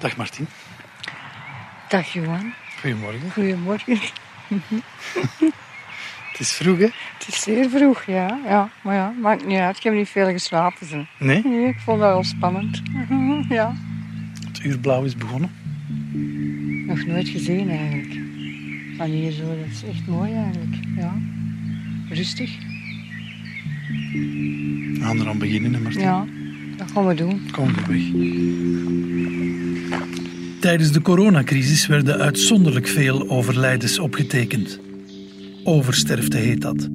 Dag Martin. Dag Johan. Goedemorgen. Goedemorgen. Het is vroeg, hè? Het is zeer vroeg, ja. ja. Maar ja, maakt niet uit. Ik heb niet veel geslapen. Zo. Nee? Nee, ik vond dat wel spannend. Ja. Het uur blauw is begonnen. Nog nooit gezien eigenlijk. Van hier zo, dat is echt mooi eigenlijk. Ja. Rustig. We gaan er aan beginnen, hè, Martin. Ja, dat doen. Kom er weg. Tijdens de coronacrisis werden uitzonderlijk veel overlijdens opgetekend. Oversterfte heet dat.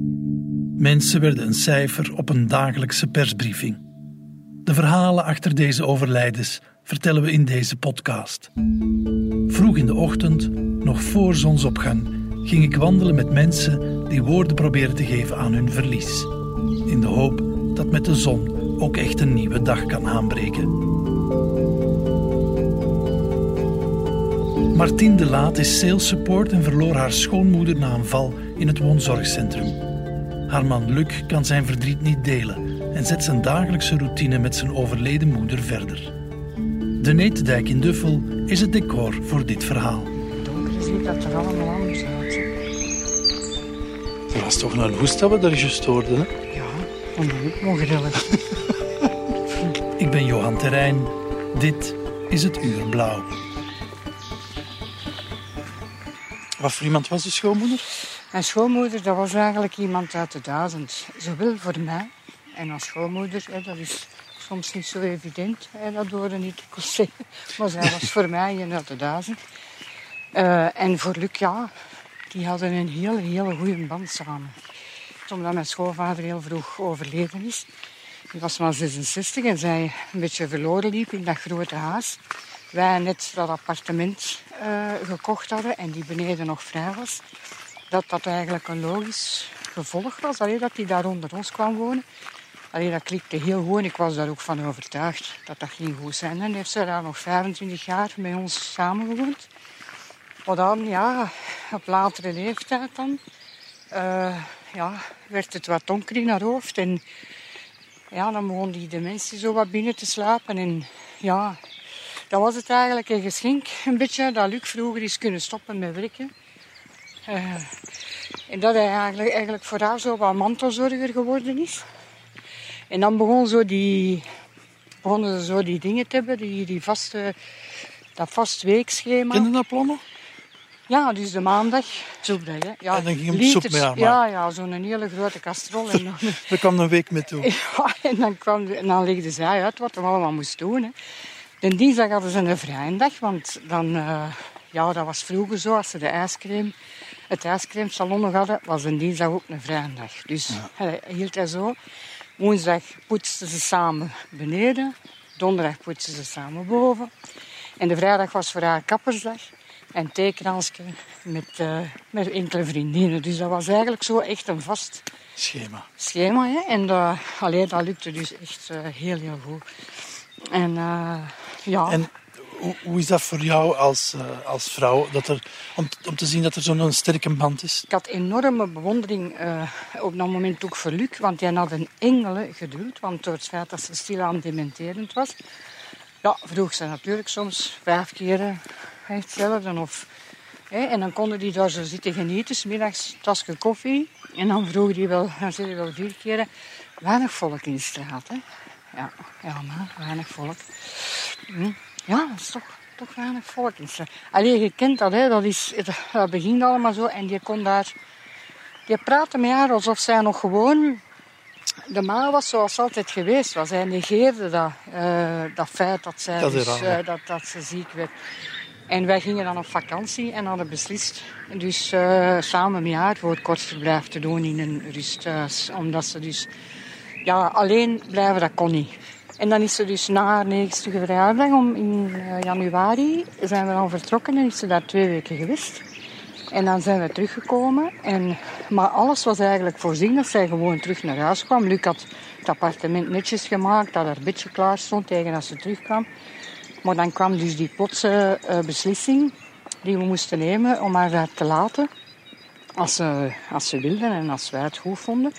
Mensen werden een cijfer op een dagelijkse persbriefing. De verhalen achter deze overlijdens vertellen we in deze podcast. Vroeg in de ochtend, nog voor zonsopgang, ging ik wandelen met mensen die woorden proberen te geven aan hun verlies. In de hoop dat met de zon ook echt een nieuwe dag kan aanbreken. Martien de Laat is sales support en verloor haar schoonmoeder na een val in het woonzorgcentrum. Haar man Luc kan zijn verdriet niet delen en zet zijn dagelijkse routine met zijn overleden moeder verder. De Netendijk in Duffel is het decor voor dit verhaal. Donker ziet dat er allemaal anders uit. hè. Er was toch een hoest dat we daar juist hoorden, hè? Ja, ben Johan Terrein. Dit is het Uur Blauw. Wat voor iemand was de schoonmoeder? Mijn schoonmoeder, dat was eigenlijk iemand uit de duizend. Zowel voor mij en als schoonmoeder, hè, dat is soms niet zo evident, hè, dat hoorde niet te zeggen. Maar zij was voor mij een uit de duizend. Eh, en voor Luc, ja, die hadden een hele, hele goede band samen. Omdat mijn schoonvader heel vroeg overleden is. Die was maar 66 en zij een beetje verloren liep in dat grote huis. Wij net dat appartement eh, gekocht hadden en die beneden nog vrij was. Dat dat eigenlijk een logisch gevolg was. Allee, dat hij daar onder ons kwam wonen. Allee, dat klikte heel goed en ik was daar ook van overtuigd dat dat ging goed zijn. En heeft ze daar nog 25 jaar met ons samengewoond. Maar dan, ja, op latere leeftijd dan, eh, ja, werd het wat donker in haar hoofd. En ja, dan begon die dementie zo wat binnen te slapen. En ja, dat was het eigenlijk een geschenk, een beetje, dat Luc vroeger is kunnen stoppen met werken. Eh, en dat hij eigenlijk, eigenlijk voor haar zo wat mantelzorger geworden is. En dan begon zo die, begonnen ze zo die dingen te hebben, die, die vaste, dat vast weekschema. Ken je dat plannen? Ja, dus de maandag, dat, hè. Ja, En dan ging liters. soep mee aanmaken. Ja, ja zo'n hele grote kastrol. En dan, Daar kwam een week mee toe. ja, en dan, kwam en dan legde zij uit wat we allemaal moest doen. Hè. De dinsdag hadden ze een vrije dag, want dan, eh, ja, dat was vroeger zo, als ze de ijscreme, het ijscremesalon nog hadden, was een dinsdag ook een vrije dag. Dus hij hield hij zo. Woensdag poetsten ze samen beneden, donderdag poetsten ze samen boven. En de vrijdag was voor haar kappersdag en theekransje met, eh, met enkele vriendinnen. Dus dat was eigenlijk zo echt een vast Schema. schema. Hè? En dat, allee, dat lukte dus echt eh, heel, heel goed. En eh, ja, En hoe, hoe is dat voor jou als, eh, als vrouw, dat er, om, om te zien dat er zo'n sterke band is? ik had enorme bewondering eh, op dat moment ook voor Luc. Want hij had een engelen geduld. Want door het feit dat ze stilaan dementerend was. Ja, vroeg ze natuurlijk soms vijf keer Of, hè, en dan konden die daar zo zitten genieten. 's middags een tasje koffie. En dan vroeg hij wel, dan zei hij wel vier keer... Weinig volk in de straat, hè. Ja, ja maar weinig volk. Hm. Ja, dat is toch, toch weinig volk in de straat. Allee, je kent dat, hè. Dat, is, dat begint allemaal zo. En je kon daar... Je praatte met haar alsof zij nog gewoon de ma was zoals ze altijd geweest was. Hij negeerde dat, eh, dat feit dat, zij Dat dus, eh, dat, dat ze ziek werd. En wij gingen dan op vakantie en hadden beslist dus eh, samen met haar voor het kortverblijf te doen in een rusthuis. Omdat ze dus ja, alleen blijven, dat kon niet. En dan is ze dus na haar 90 verjaardag, om in eh, januari, zijn we dan vertrokken en is ze daar twee weken geweest. En dan zijn we teruggekomen. En, maar alles was eigenlijk voorzien dat zij gewoon terug naar huis kwam. Luc had het appartement netjes gemaakt, dat haar bedje klaar stond tegen als ze terugkwam. Maar dan kwam dus die plotse eh, beslissing die we moesten nemen om haar daar te laten. Als ze, als ze wilden en als wij het goed vonden.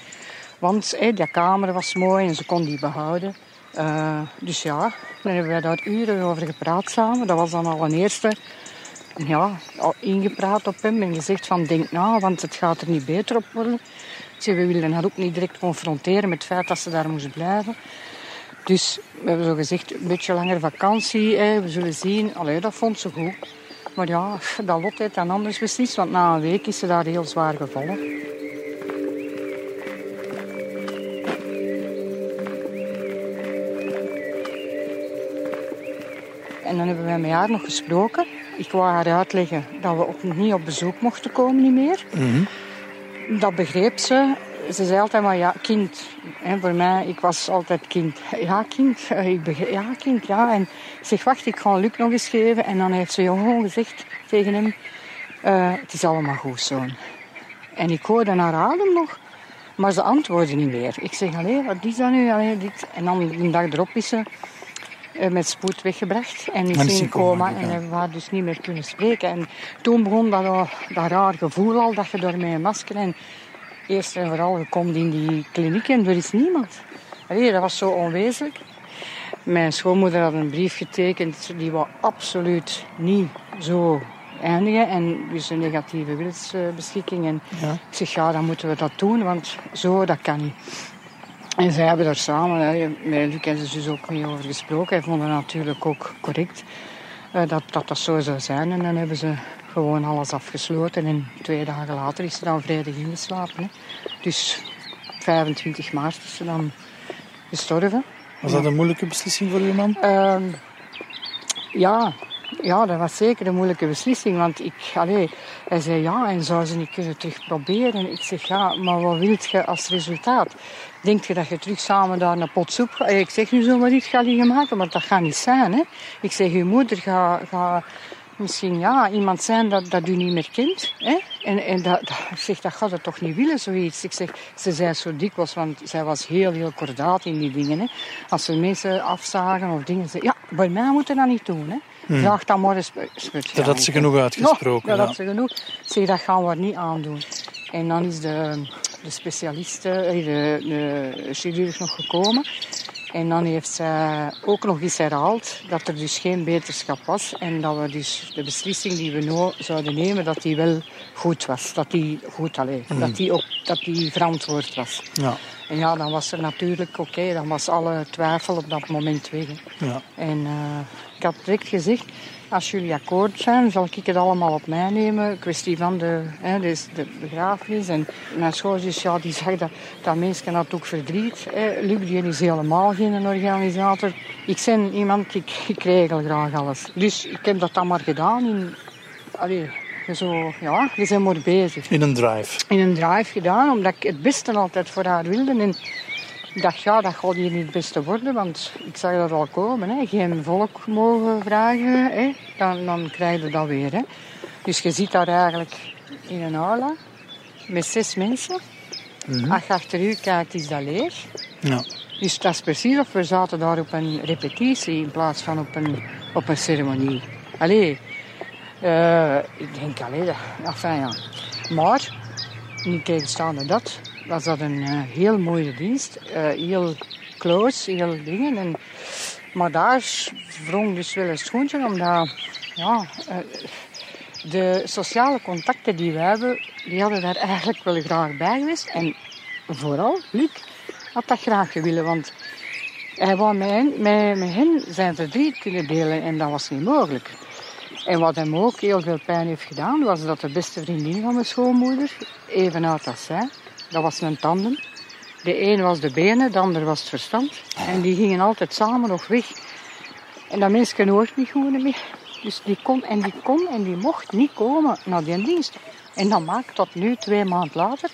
Want die kamer was mooi en ze kon die behouden. Uh, dus ja, dan hebben wij daar uren over gepraat samen. Dat was dan al een eerste ja, ingepraat op hem en gezegd van denk na, want het gaat er niet beter op worden. Ze, we wilden haar ook niet direct confronteren met het feit dat ze daar moest blijven. Dus we hebben zo gezegd, een beetje langer vakantie, hè, we zullen zien. Allee, dat vond ze goed. Maar ja, dat lot heeft dan anders beslist, want na een week is ze daar heel zwaar gevallen. En dan hebben wij met haar nog gesproken. Ik wou haar uitleggen dat we ook niet op bezoek mochten komen niet meer. Mm Dat begreep ze. Ze zei altijd maar ja, kind. En voor mij, ik was altijd kind. Ja, kind. Ik begreep, ja, kind, ja. En ik zeg, wacht, ik ga Luc nog eens geven. En dan heeft ze gewoon gezegd tegen hem... Uh, het is allemaal goed, zoon. En ik hoorde haar adem nog. Maar ze antwoordde niet meer. Ik zeg, alleen, wat is dat nu? Allee, dit. En dan een dag erop is ze eh, met spoed weggebracht. En is in coma en hebben we dus niet meer kunnen spreken. En toen begon dat, dat raar gevoel al, dat je door een masker... En eerst en vooral, je komt in die kliniek en er is niemand. Allee, dat was zo onwezenlijk. Mijn schoonmoeder had een brief getekend, die was absoluut niet zo eindigen. En dus een negatieve wilsbeschikking. En ja. ik zeg, ja, dan moeten we dat doen, want zo, dat kan niet. En zij hebben daar samen, hè, met Luc hebben ze dus ook mee over gesproken. Hij vond het natuurlijk ook correct uh, dat, dat dat zo zou zijn. En dan hebben ze gewoon alles afgesloten. En twee dagen later is ze dan vrijdag ingeslapen. Hè. Dus 25 maart is ze dan gestorven. Was dat een moeilijke beslissing voor uw man? Uh, ja, ja, dat was zeker een moeilijke beslissing. Want ik, allee, hij zei ja, en zou ze niet kunnen terug proberen. Ik zeg ja, maar wat wilt je als resultaat? Denk je dat je terug samen daar een pot soep gaat? Ik zeg nu zomaar iets gaat liggen maken, maar dat gaat niet zijn. Hè? Ik zeg, je moeder gaat, gaat misschien ja, iemand zijn dat, dat u niet meer kent. Hè? En, en dat, dat, ik zeg, dat gaat het toch niet willen, zoiets. Ik zeg, ze zei zo dikwijls, want zij was heel, heel kordaat in die dingen. Hè? Als ze mensen afzagen of dingen, ze, ja, bij mij moeten dat niet doen. Hè? Hmm. Vraag dan maar eens. Dat had ze genoeg uitgesproken. Ja, dat had ze genoeg. Zeg, dat gaan we niet aandoen. En dan is de, de specialiste, eh, de, de chirurg nog gekomen. En dan heeft zij ook nog eens herhaald dat er dus geen beterschap was. En dat we dus de beslissing die we nu zouden nemen, dat die wel goed was. Dat die goed alleen, mm. dat die ook dat die verantwoord was. Ja. En ja, dan was er natuurlijk, oké, dan was alle twijfel op dat moment weg. Ja. En uh, ik had direct gezegd, als jullie akkoord zijn, zal ik het allemaal op mij nemen. Kwestie van de, hè, de begrafenis. En mijn schoonzus, ja, die zag dat, dat mensen had ook verdriet. Hè. Luc, die is helemaal geen organisator. Ik ben iemand, ik, ik regel graag alles. Dus ik heb dat dan maar gedaan in... Allee, zo, ja, je bent maar bezig. In een drive? In een drive gedaan, omdat ik het beste altijd voor haar wilde. En ik dacht, ja, dat gaat hier niet het beste worden, want ik zag dat al komen. Hè. Geen volk mogen vragen, hè. Dan, dan krijg je dat weer. Hè. Dus je zit daar eigenlijk in een aula met zes mensen. Mm Als je achter u kijkt, is dat leeg. Ja. Dus dat is precies of we zaten daar op een repetitie in plaats van op een, op een ceremonie. Allee, uh, ik denk, allee, dat, enfin ja. Maar, niet tegenstaande dat, was dat een uh, heel mooie dienst. Uh, heel close, heel dingen. En, maar daar wrong dus wel een schoentje, omdat ja, de sociale contacten die we hebben, die hadden daar eigenlijk wel graag bij geweest. En vooral, Luc had dat graag willen, want hij wou met hen, met, met zijn verdriet kunnen delen en dat was niet mogelijk. En wat hem ook heel veel pijn heeft gedaan, was dat de beste vriendin van mijn schoonmoeder, even oud als zij, dat was een tanden. De een was de benen, de ander was het verstand. En die gingen altijd samen nog weg. En dat mensen hoort niet goed meer. Dus die kon en die kon en die mocht niet komen naar die dienst. En dat maakt tot nu, twee maanden later,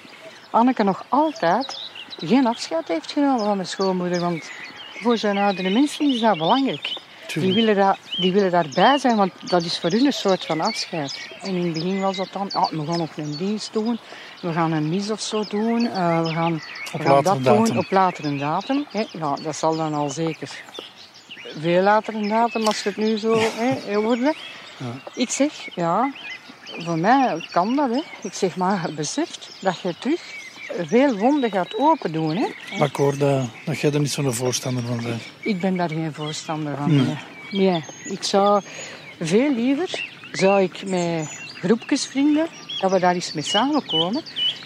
Anneke nog altijd geen afscheid heeft genomen van mijn schoonmoeder. Want voor zijn oudere mensen is dat belangrijk. Die willen, dat, die willen daarbij zijn, want dat is voor hun een soort van afscheid. En in het begin was dat dan, ah, we gaan nog een dienst doen, we gaan een mis of zo doen, uh, we gaan, we gaan dat datum. doen op latere datum. Hè. Ja, dat zal dan al zeker veel later een datum als het nu zo hè, worden. Ja. Ik zeg, ja, voor mij kan dat. Hè. Ik zeg maar, beseft dat je terug veel wonden gaat open doen. Hè. Maar ik hoor dat, dat jij er niet zo'n voorstander van bent. Ik ben daar geen voorstander van. Nee. nee. Ik zou veel liever, zou ik met groepjes vrienden, dat we daar eens mee samenkomen.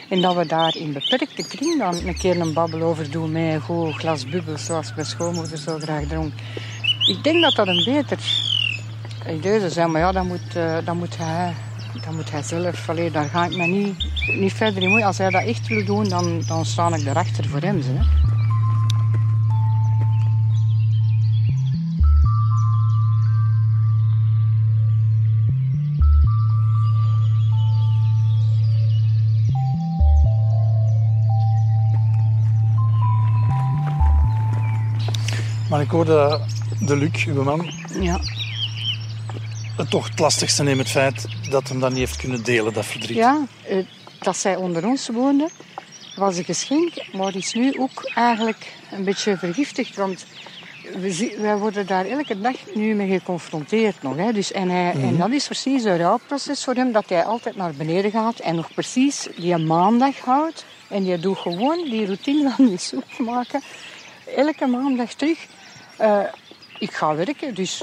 En dat we daar in beperkte kring dan een keer een babbel over doen met een goed glas bubbel, zoals mijn schoonmoeder zo graag dronk. Ik denk dat dat een beter idee zou zijn, maar ja, dat moet, uh, dat moet hij dat moet hij zelf. Allee, daar ga ik me niet, niet verder in moeien. Als hij dat echt wil doen, dan, dan sta ik erachter voor hem. Hè. Ik hoorde de Luc, uw man, ja het toch het lastigste neemt het feit dat hem dat niet heeft kunnen delen, dat verdriet. Ja, eh, dat zij onder ons woonde was een geschenk, maar is nu ook eigenlijk een beetje vergiftigd. Want wij worden daar elke dag nu mee geconfronteerd nog. Hè. Dus, en, hij, en mhm. dat is precies een rouwproces voor hem, dat hij altijd naar beneden gaat en nog precies die maandag houdt. En die doet gewoon die routine van die soep maken. Elke maandag terug. Uh, ik ga werken, dus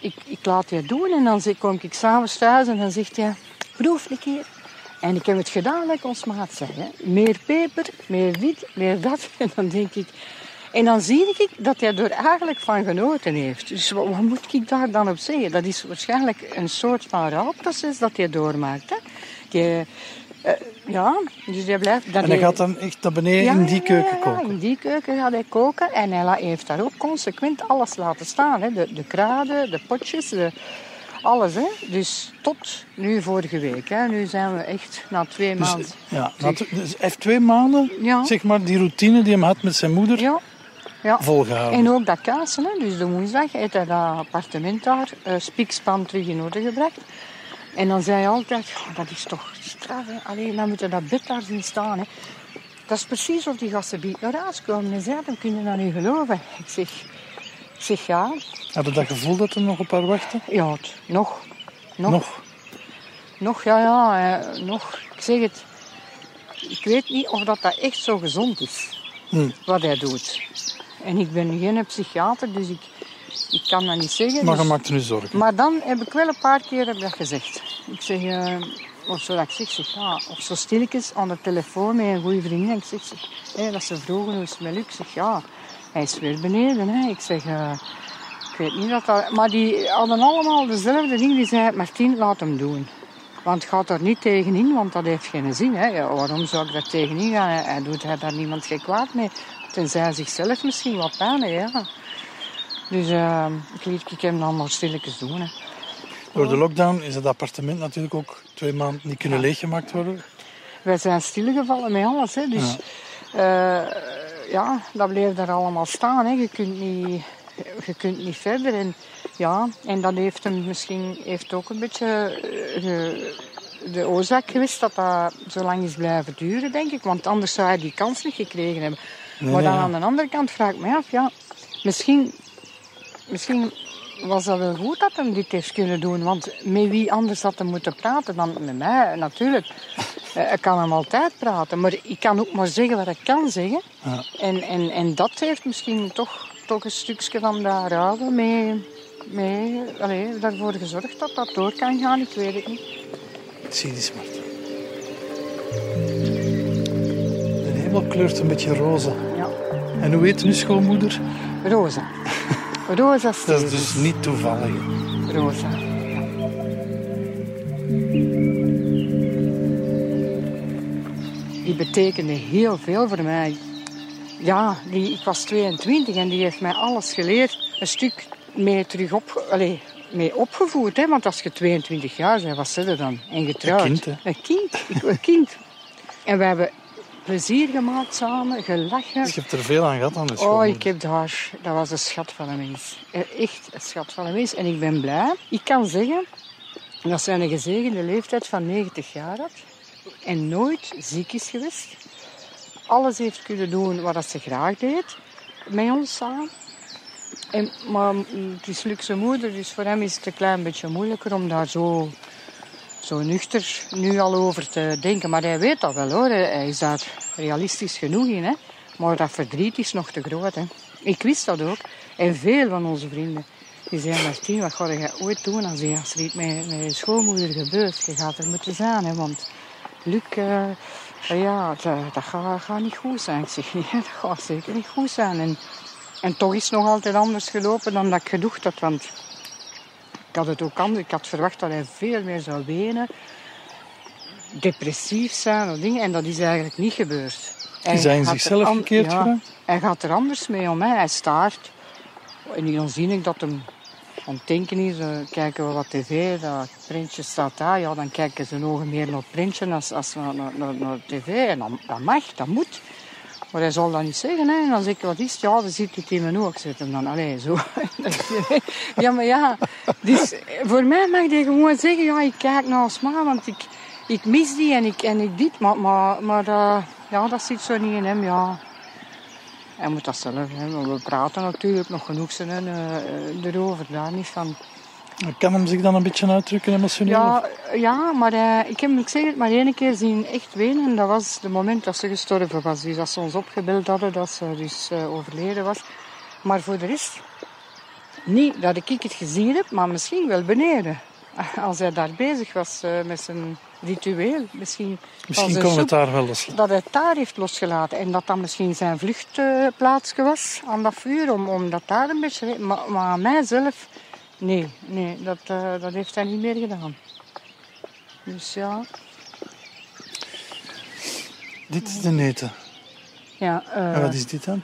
ik, ik laat je doen en dan kom ik s'avonds thuis en dan zegt hij, proef een keer. En ik heb het gedaan, like ons maat. Hè. Meer peper, meer dit, meer dat. En dan denk ik... En dan zie ik dat hij er eigenlijk van genoten heeft. Dus wat, moet ik daar dan op zeggen? Dat is waarschijnlijk een soort van rouwproces dat hij doormaakt. Hè. Die, uh, ja, dus hij blijft... Dat en hij gaat dan echt naar beneden in die keuken koken? Ja, in die keuken gaat hij koken. En hij heeft daar ook consequent alles laten staan. Hè. De, de kruiden, de potjes, de, alles. Hè. Dus tot nu vorige week. Hè. Nu zijn we echt na twee dus, maanden... Ja, dus hij heeft twee maanden, zeg maar, die routine die hij had met zijn moeder... Ja. Ja. volgehouden. En ook dat kaatsen, hè. dus de woensdag heeft hij dat appartement daar, uh, spikspan terug in orde gebracht. En dan zei hij altijd, oh, dat is toch straf. Alleen, dan moeten dat bed daar zien staan. Hè? Dat is precies of die gasten biedt naar huis komen en zeiden, kun je dat nu geloven? Ik zeg, ik zeg ja. Had je dat gevoel dat er nog op haar wachtte? Ja, het, nog. Nog? Nog, nog ja, ja. Eh, nog. Ik zeg het. Ik weet niet of dat, dat echt zo gezond is. Hm. Wat hij doet. En ik ben geen psychiater, dus ik, ik kan dat niet zeggen. Maar je maakt er nu zorgen. Maar dan heb ik wel een paar keer dat gezegd. Ik zeg, uh, of zo dat ik zeg, zeg ja, of zo stilletjes aan de telefoon met een goede vriendin. Ik zeg, zeg dat ze vroegen hoe het met Luc. Ik zeg, ja, hij is weer beneden. Hè. Ik zeg, uh, ik weet niet dat dat... Maar die hadden allemaal dezelfde ding. Die zei, Martien, laat hem doen. Want gaat er niet tegenin, want dat heeft geen zin. Hè. Ja, waarom zou ik daar tegenin gaan? Hij, doet hij daar niemand geen kwaad mee. Tenzij zichzelf misschien wat pijn, ja. Dus uh, ik liet ik hem dan maar stilletjes doen. Hè. Door de lockdown is het appartement natuurlijk ook twee maanden niet kunnen leeggemaakt worden. Wij zijn stilgevallen met alles. Hè. Dus ja. Uh, ja, dat bleef daar allemaal staan. Hè. Je, kunt niet, je kunt niet verder. En, ja, en dat heeft hem misschien heeft ook een beetje de, eh, de oorzaak geweest dat dat zo lang is blijven duren, denk ik. Want anders zou hij die kans niet gekregen hebben. maar dan aan de andere kant vraag ik me af, ja, misschien misschien was dat wel goed dat hij dit heeft kunnen doen. Want met wie anders had hij moeten praten dan met mij, natuurlijk. Eh, ik kan hem altijd praten, maar ik kan ook maar zeggen wat ik kan zeggen. Ja. En, en, en dat heeft misschien toch, toch een stukje van daar houden mee, mee allez, daarvoor gezorgd dat dat door kan gaan. Ik weet het niet. Zie die smart. De hemel kleurt een beetje roze. Ja. En hoe heet nu schoonmoeder? Rosa. Rosa Dat is dus niet toevallig. Rosa. Die betekende heel veel voor mij. Ja, die, ik was 22 en die heeft mij alles geleerd. Een stuk mee terug op, allez, mee opgevoerd. Hè? Want als je 22 jaar bent, wat zit er dan? En getrouwd. Een kind, hè? Een kind. Ik, een kind. En we hebben plezier gemaakt samen, gelachen. Dus je hebt er veel aan gehad aan de school. Oh, ik heb daar... Dat was een schat van een mens. Eh, echt een schat van een mens. En ik ben blij. Ik kan zeggen dat zij een gezegende leeftijd van 90 jaar had. En nooit ziek is geweest. Alles heeft kunnen doen wat ze graag deed. Met ons samen. En, maar het is luxe moeder, dus voor hem is het een klein beetje moeilijker om daar zo zo nuchter nu al over te denken. Maar hij weet dat wel hoor. Hij is daar realistisch genoeg in. Hè? Maar dat verdriet is nog te groot. Hè? Ik wist dat ook. En veel van onze vrienden. Die zeiden, Martien, wat ga je ooit doen als, er iets met, je schoonmoeder gebeurt? Je gaat er moeten zijn, hè, want Luc, uh, ja, dat, dat gaat, niet goed zijn. Dat gaat zeker niet goed zijn. En, en toch is het nog altijd anders gelopen dan dat ik gedacht had. Want ik had het ook anders. Ik had verwacht dat hij veel meer zou wenen. Depressief zijn of dingen. En dat is eigenlijk niet gebeurd. Hij in zichzelf gekeerd ja, Hij gaat er anders mee om. Hè. Hij staart. En dan zie ik dat hem aan het denken is. Uh, kijken we wat tv, dat printje staat daar. Ja, dan kijken ze nog meer naar het printje als, als naar, naar, naar tv. En dat, dat mag, dat moet. Maar hij zal dat niet zeggen. Hè. En dan zeg ik, wat is het? Ja, dan zit het in mijn oog. Ik hem dan, allee, zo. ja, maar ja. Dus voor mij mag hij gewoon zeggen, ja, ik kijk naar Sma, want ik, ik mis die en ik, en ik dit. Maar, maar, maar uh, ja, dat zit zo niet in hem, ja. Hij moet dat zelf, we praten natuurlijk nog genoeg zijn, uh, erover, daar niet van. Kan hem zich dan een beetje uitdrukken emotioneel? Ja, ja maar uh, ik heb ik zeg het maar één keer zien echt wenen. En dat was het moment dat ze gestorven was. Dus dat ze ons opgebeld hadden dat ze dus uh, overleden was. Maar voor de rest, niet dat ik het gezien heb, maar misschien wel beneden. Als hij daar bezig was uh, met zijn ritueel. Misschien, misschien kon het daar wel loslaten. Dat hij het daar heeft losgelaten. En dat dat misschien zijn vluchtplaats was aan dat vuur. Om, om dat daar een beetje... Maar, maar aan mijzelf Nee, nee dat, uh, dat heeft hij niet meer gedaan. Dus ja. Dit is de neten. Ja. Uh, en wat is dit dan?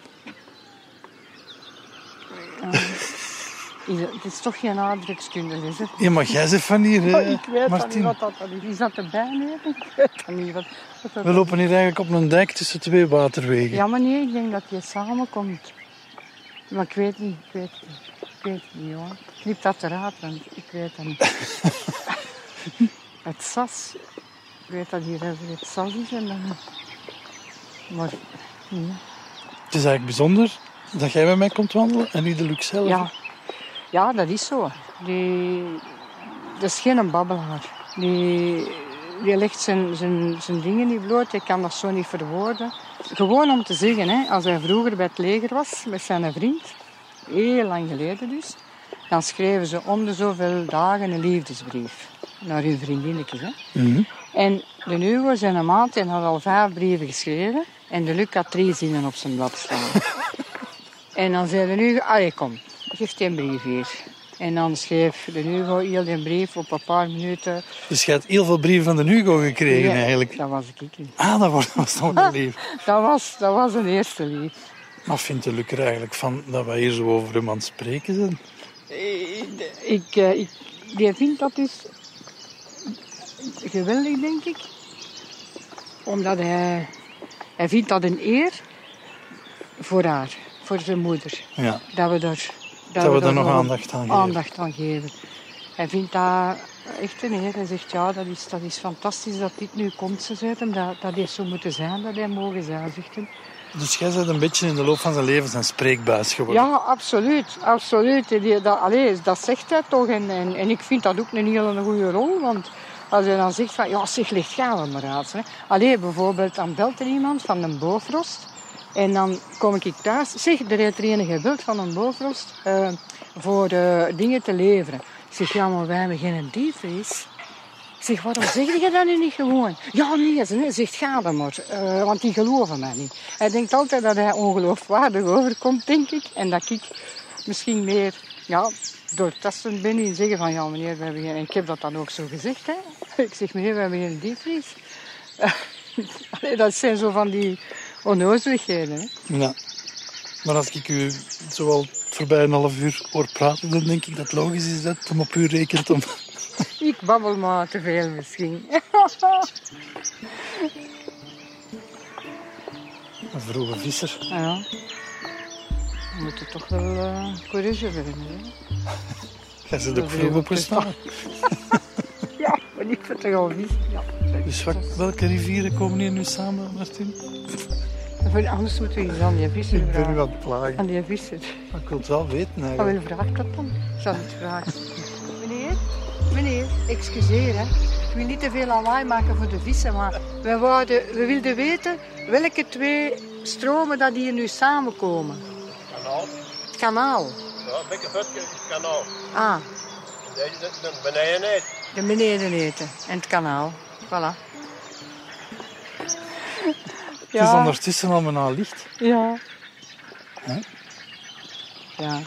Het, het, is toch geen aardrijkskunde, is het? Ja, maar jij zegt van hier, oh, Ik weet niet wat dat is. Is dat erbij? Nee, ik weet dat niet. Wat, wat We lopen hier eigenlijk op een dijk tussen twee waterwegen. Ja, maar nee, ik denk dat je samenkomt. Maar ik weet niet, ik weet niet. Ik weet niet, hoor. Knip dat eruit, want ik weet het niet. het sas, ik weet dat hier het sas is en dan... Maar, ja. Het is eigenlijk bijzonder dat jij bij mij komt wandelen en niet de Luc zelf. Ja, ja dat is zo. Die, dat is geen babbelaar. Die, die legt zijn, zijn, zijn dingen niet bloot. Ik kan dat zo niet verwoorden. Gewoon om te zeggen, hè, als hij vroeger bij het leger was met zijn vriend, heel lang geleden dus, dan schreven ze om de zoveel dagen een liefdesbrief naar hun vriendinnetjes. Hè. Mhm. En de Hugo, zijn maat, en had al vijf brieven geschreven en de Luc had drie zinnen op zijn blad staan. en dan zei de Hugo, allee kom, geef die een brief hier. En dan schreef de Hugo heel die brief op een paar minuten. Dus je hebt heel veel brieven van de Hugo gekregen ja, eigenlijk? dat was ik niet. Ah, dat was, was nog een lief. dat, was, dat was een eerste lief. Maar vindt de Luc er eigenlijk van dat wij hier zo over hem aan het spreken zijn? Ik, uh, ik, die vindt dat dus geweldig, denk ik. Omdat hij, hij vindt dat een eer voor haar, voor zijn moeder. Ja. Dat we daar, dat, dat we daar nog aandacht aan geven. Aandacht aan geven. Hij vindt dat echt een eer. Hij zegt, ja, dat is, dat is fantastisch dat dit nu komt, ze Dat, dat heeft zo moeten zijn, dat hij mogen zijn, zegt. Dus jij bent een beetje in de loop van zijn leven zijn spreekbuis geworden? Ja, absoluut. absoluut. Die, dat, allez, dat zegt hij toch. En, en, en, ik vind dat ook een hele goede rol. Want als hij dan zegt van, ja, zeg, ligt gaan we maar uit. Allee, bijvoorbeeld, dan belt er iemand van een Bofrost. En dan kom ik thuis. Zeg, er heeft er gebeld van een Bofrost uh, voor uh, dingen te leveren. Zeg, ja, maar wij hebben geen diepvries zeg, waarom zeg je dat nu niet gewoon? Ja, nee, ze zegt, ga dan maar. Uh, want die geloven mij niet. Hij denkt altijd dat hij ongeloofwaardig overkomt, denk ik. En dat ik misschien meer, ja, doortastend ben en zeggen van, ja meneer, we hebben. En ik heb dat dan ook zo gezegd, hè. Ik zeg, meneer, we hebben geen diepvries. dat zijn zo van die onnozeligheden, hè. Ja. Maar als ik u zoal voorbij een half uur hoor praten, dan denk ik dat het logisch is dat hem op u rekent om ik babbel maar te veel misschien. Een vroege visser. Ja. We moeten toch wel uh, courage hebben. Jij zit ook vroeg opgestaan. ja, maar ik vind het al vissen. Ja. Dus welke rivieren komen hier nu samen, Martin? Anders moeten we iets aan die visser vragen. Ik ben u aan het plagen. Aan die visser. Maar ik wil het wel weten eigenlijk. Maar wil vraag dat dan? Ik zal het vragen. Meneer? Meneer, excuseer hè. wil niet te veel lawaai maken voor de vissen, maar we, wouden, we wilden weten welke twee stromen dat hier nu samenkomen. Kanaal. Het kanaal. Ja, een beetje verder is het kanaal. Ah, Deze er beneden de beneden eten en het kanaal. Voilà. Het is ondertussen allemaal licht. Ja. Hè? Ja.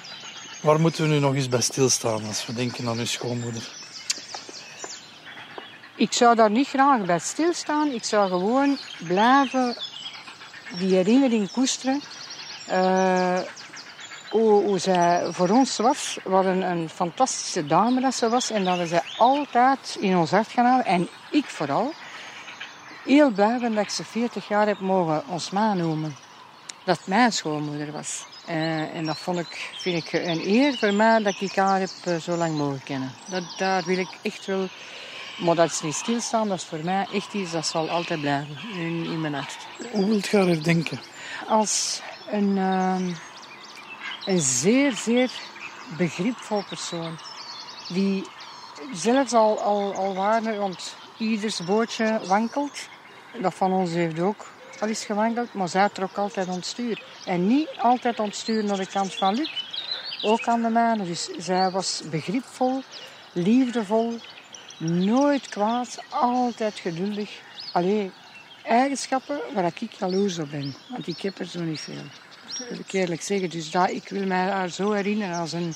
Waar moeten we nu nog eens bij stilstaan als we denken aan uw schoonmoeder? Ik zou daar niet graag bij stilstaan. Ik zou gewoon blijven die herinnering koesteren. Eh, hoe, hoe zij voor ons was. Wat een, een fantastische dame dat ze was. En dat we zij altijd in ons hart gaan houden. En ik vooral. Heel blij ben dat ik ze 40 jaar heb mogen ons ma noemen. Dat mijn schoonmoeder was. Eh, en dat vond ik, vind ik een eer voor mij dat ik haar heb eh, zo lang mogen kennen. Dat, daar wil ik echt wel... Maar dat is niet stilstaan, dat is voor mij echt iets dat zal altijd blijven in, in mijn hart. Hoe wilt je haar herdenken? Als een, ehm, een zeer, zeer begripvol persoon. Die zelfs al, al, al want ieders bootje wankelt. Dat van ons heeft ook al eens gewankeld, maar zij trok altijd ontstuur. En niet altijd ontstuur naar de kant van Luc, ook aan de mijne. Dus zij was begripvol, liefdevol, nooit kwaad, altijd geduldig. Allee, eigenschappen waar ik jaloers op ben, want ik heb er zo niet veel. Dat wil ik eerlijk zeggen. Dus dat, ik wil mij haar zo herinneren als een,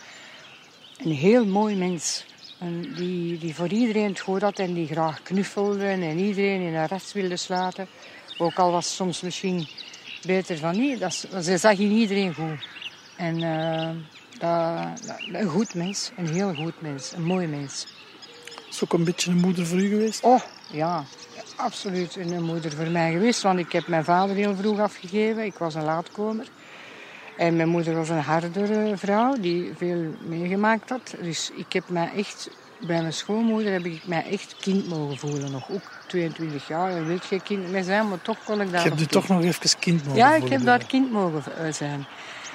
een heel mooi mens. En die, die voor iedereen het goed had en die graag knuffelde en iedereen in haar rest wilde sluiten. Ook al was het soms misschien beter van niet. Dat, ze zag in iedereen goed. En eh, dat, dat- een goed mens, een heel goed mens, een mooi mens. Is ook een beetje een moeder voor u geweest? Oh, ja, absoluut een moeder voor mij geweest. Want ik heb mijn vader heel vroeg afgegeven. Ik was een laatkomer. En mijn moeder was een hardere vrouw die veel meegemaakt had. Dus ik heb mij echt, bij mijn schoonmoeder heb ik mij echt kind mogen voelen. Nog ook 22 jaar, daar wil geen kind meer zijn, maar toch kon ik daar Je hebt u toch nog even kind mogen ja, ik voelen heb daar kind mogen eh, zijn.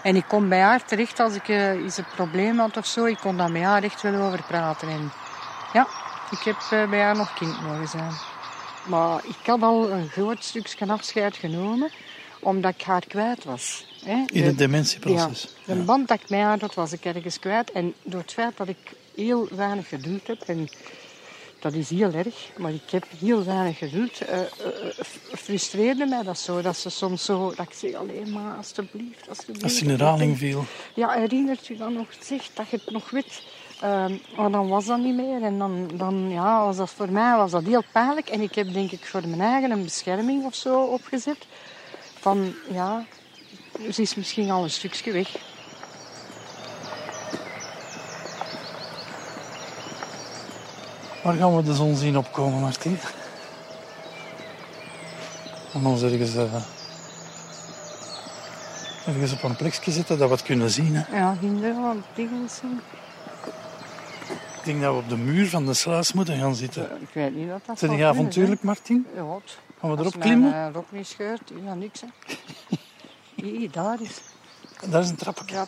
En ik kon bij haar terecht als ik eh, iets een probleem had of zo. Ik kon daar met haar echt wel over praten. En ja, ik heb eh, bij haar nog kind mogen zijn. Maar ik had al een groot stukje afscheid genomen, omdat ik haar kwijt was. Hè. In De- het dementieproces. ja, de band dat ik mij had, dat was ik ergens kwijt. En door het feit dat ik heel weinig geduld heb, en dat is heel erg, maar ik heb heel weinig geduld, eh, frustreerde mij dat zo. Dat ze soms zo, dat ik zeg alleen maar, alstublieft. Als je in herhaling viel. Ja, herinnert u dan nog, zeg, dat je het nog weet. Ehm, maar dan was dat niet meer. En dan, dan ja, was dat voor mij was dat heel pijnlijk. En ik heb denk ik voor mijn eigen een bescherming of zo opgezet. Van, ja, ze is misschien al een stukje weg. Waar gaan we de zon zien opkomen, Martien? En ons ergens, eh, ergens op een plekje zitten dat we het kunnen zien. Hè. Ja, van dingen zien. Ik denk dat we op de muur van de sluis moeten gaan zitten. Ik weet niet dat dat Zijn die avontuurlijk, Martien? hè. Ja, Gaan we als erop mijn, klimmen? eh, rok niet scheurt, ja, niks hè. Hier, daar is Daar is een trappetje.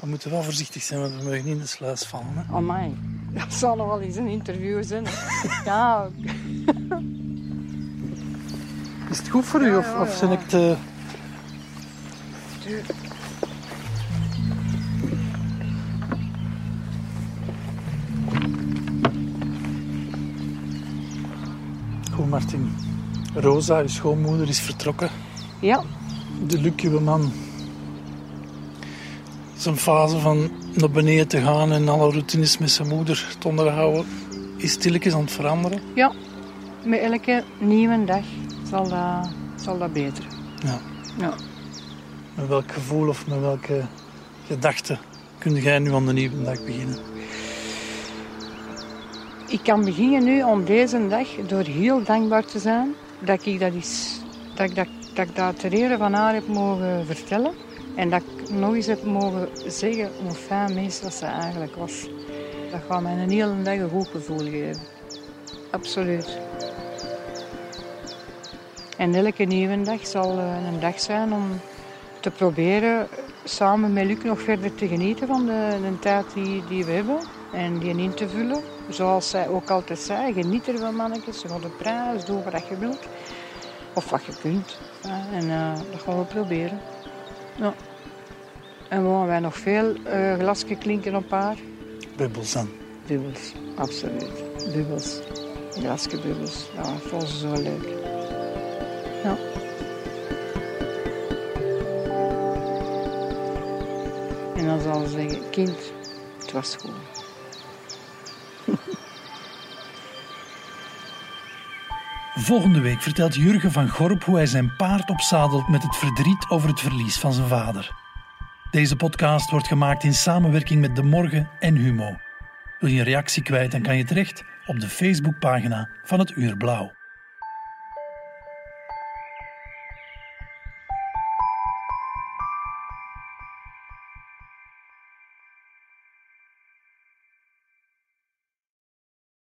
We moeten wel voorzichtig zijn, want we mogen niet in de sluis vallen. Hè. Amai, dat zal nog wel eens een interview zijn. ja, Is het goed voor u Ja, of, of ja. ik te... tuurlijk. Goed, Martin. Rosa, uw schoonmoeder, is vertrokken. Ja, De uw man. Zijn fase van naar beneden te gaan en alle routines met zijn moeder te onderhouden, is stilletjes aan het veranderen. ja, met elke nieuwe dag zal dat, zal dat beter. Ja. Ja. Met welk gevoel of met welke gedachten kun jij nu aan de nieuwe dag beginnen? Ik kan beginnen nu om deze dag door heel dankbaar te zijn dat ik dat, is, dat, ik dat, dat, ik dat ter ere van haar heb mogen vertellen. En dat ik nog eens heb mogen zeggen hoe fijn dat ze eigenlijk was. Dat gaat mij een hele dag een goed gevoel geven. Absoluut. En elke nieuwe dag zal eh, een dag zijn om te proberen samen met Luc nog verder te genieten van de, tijd die, we hebben. En die in te vullen. zoals zij ook altijd zei, geniet ervan mannetjes, ze de prijs, doe wat je wilt. Of wat je kunt. En uh, dat gaan we proberen. Ja. En we gaan wij nog veel uh, glasje klinken op haar. Bubbels dan? Bubbels, absoluut. Bubbels. Glasje bubbels. Ja, dat vond ze zo leuk. Ja. En dan zal ze zeggen, kind, het was goed. Volgende week vertelt Jurgen van Gorp hoe hij zijn paard opzadelt met het verdriet over het verlies van zijn vader. Deze podcast wordt gemaakt in samenwerking met De Morgen en Humo. Wil je een reactie kwijt, dan kan je terecht op de Facebookpagina van het Uur Blauw.